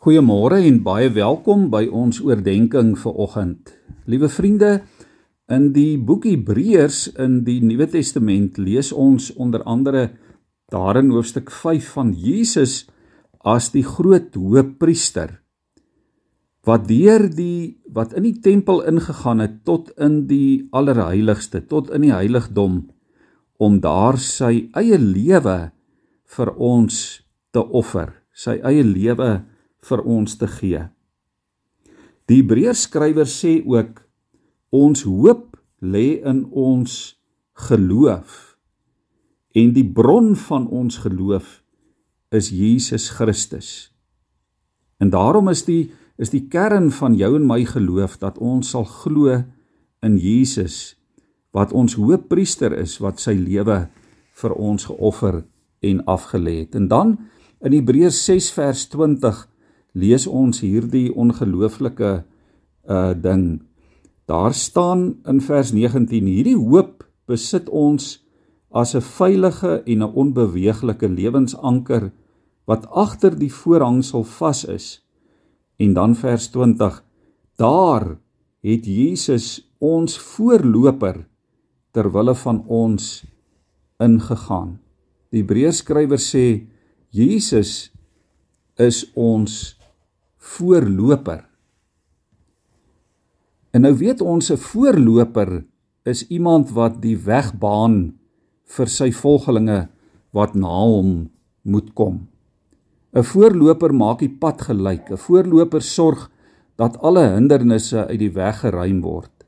Goeiemôre en baie welkom by ons oordeenking vir oggend. Liewe vriende, in die boek Hebreërs in die Nuwe Testament lees ons onder andere daarin hoofstuk 5 van Jesus as die groot hoëpriester wat deur die wat in die tempel ingegaan het tot in die allerheiligste, tot in die heiligdom om daar sy eie lewe vir ons te offer, sy eie lewe vir ons te gee. Die Hebreërs skrywer sê ook ons hoop lê in ons geloof en die bron van ons geloof is Jesus Christus. En daarom is die is die kern van jou en my geloof dat ons sal glo in Jesus wat ons hoëpriester is wat sy lewe vir ons geoffer en afgelê het. En dan in Hebreërs 6 vers 20 lees ons hierdie ongelooflike uh ding. Daar staan in vers 19: Hierdie hoop besit ons as 'n veilige en 'n onbeweeglike lewensanker wat agter die voorhangsel vas is. En dan vers 20: Daar het Jesus ons voorloper ter wille van ons ingegaan. Die Hebreërs skrywer sê Jesus is ons voorloper. En nou weet ons 'n voorloper is iemand wat die weg baan vir sy volgelinge wat na hom moet kom. 'n Voorloper maak die pad gelyk. 'n Voorloper sorg dat alle hindernisse uit die weg geruim word.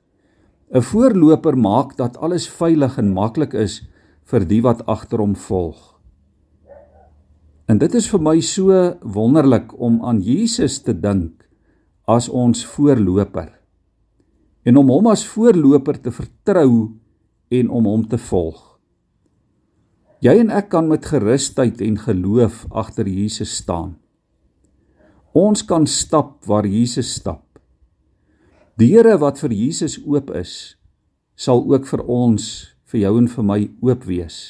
'n Voorloper maak dat alles veilig en maklik is vir die wat agter hom volg. En dit is vir my so wonderlik om aan Jesus te dink as ons voorloper. En om hom as voorloper te vertrou en om hom te volg. Jy en ek kan met gerusheid en geloof agter Jesus staan. Ons kan stap waar Jesus stap. Deure wat vir Jesus oop is, sal ook vir ons, vir jou en vir my oop wees.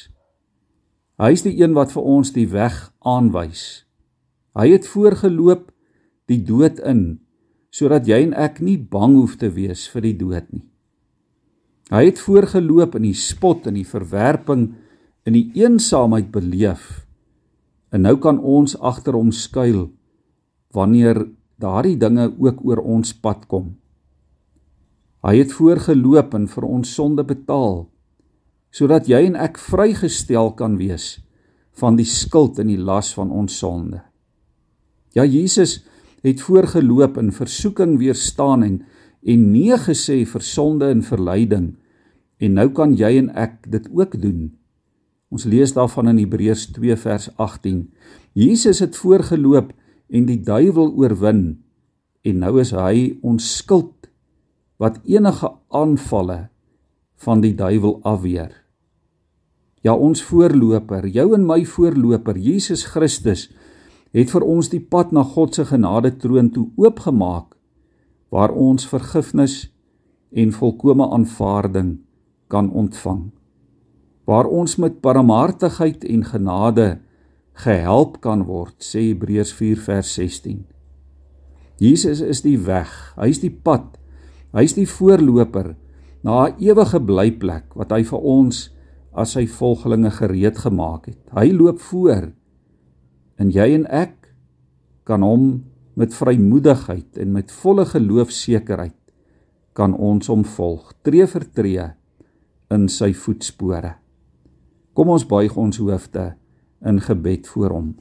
Hy is die een wat vir ons die weg aanwys. Hy het voorgeloop die dood in sodat jy en ek nie bang hoef te wees vir die dood nie. Hy het voorgeloop in die spot en die verwerping in die eensaamheid beleef. En nou kan ons agter hom skuil wanneer daardie dinge ook oor ons pad kom. Hy het voorgeloop en vir ons sonde betaal sodat jy en ek vrygestel kan wees van die skuld en die las van ons sonde. Ja Jesus het voorgeloop in versoeking weerstaan en en nee gesê vir sonde en verleiding en nou kan jy en ek dit ook doen. Ons lees daarvan in Hebreërs 2 vers 18. Jesus het voorgeloop en die duiwel oorwin en nou is hy ons skuld wat enige aanvalle van die duiwel afweer. Ja, ons voorloper, jou en my voorloper, Jesus Christus, het vir ons die pad na God se genade troon toe oopgemaak waar ons vergifnis en volkomme aanvaarding kan ontvang. Waar ons met barmhartigheid en genade gehelp kan word, sê Hebreërs 4 vers 16. Jesus is die weg, hy is die pad, hy is die voorloper na 'n ewige blyplek wat hy vir ons as sy volgelinge gereed gemaak het. Hy loop voor en jy en ek kan hom met vrymoedigheid en met volle geloofsekerheid kan ons hom volg tree vir tree in sy voetspore. Kom ons buig ons hoofde in gebed voor hom.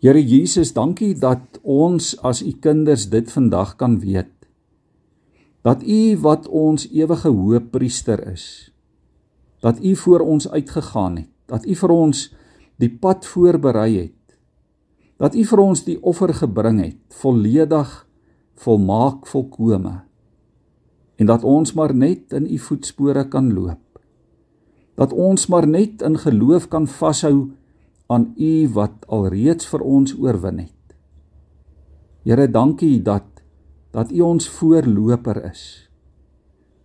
Here Jesus, dankie dat ons as u kinders dit vandag kan weet dat u wat ons ewige hoëpriester is dat u voor ons uitgegaan het dat u vir ons die pad voorberei het dat u vir ons die offer gebring het volledig volmaak volkome en dat ons maar net in u voetspore kan loop dat ons maar net in geloof kan vashou aan u wat alreeds vir ons oorwin het. Here dankie dat dat U ons voorloper is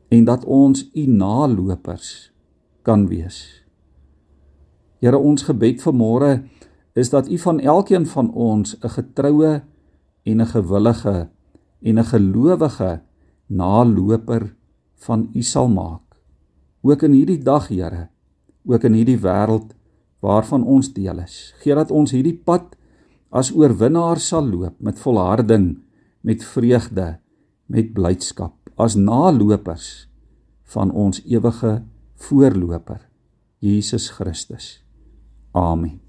en dat ons U nalopers kan wees. Here ons gebed vanmôre is dat U van elkeen van ons 'n getroue en 'n gewillige en 'n gelowige naloper van U sal maak. Ook in hierdie dag, Here, ook in hierdie wêreld waarvan ons deel is. Gee dat ons hierdie pad as oorwinnaars sal loop met volharding, met vreugde, met blydskap, as nalopers van ons ewige voorloper, Jesus Christus. Amen.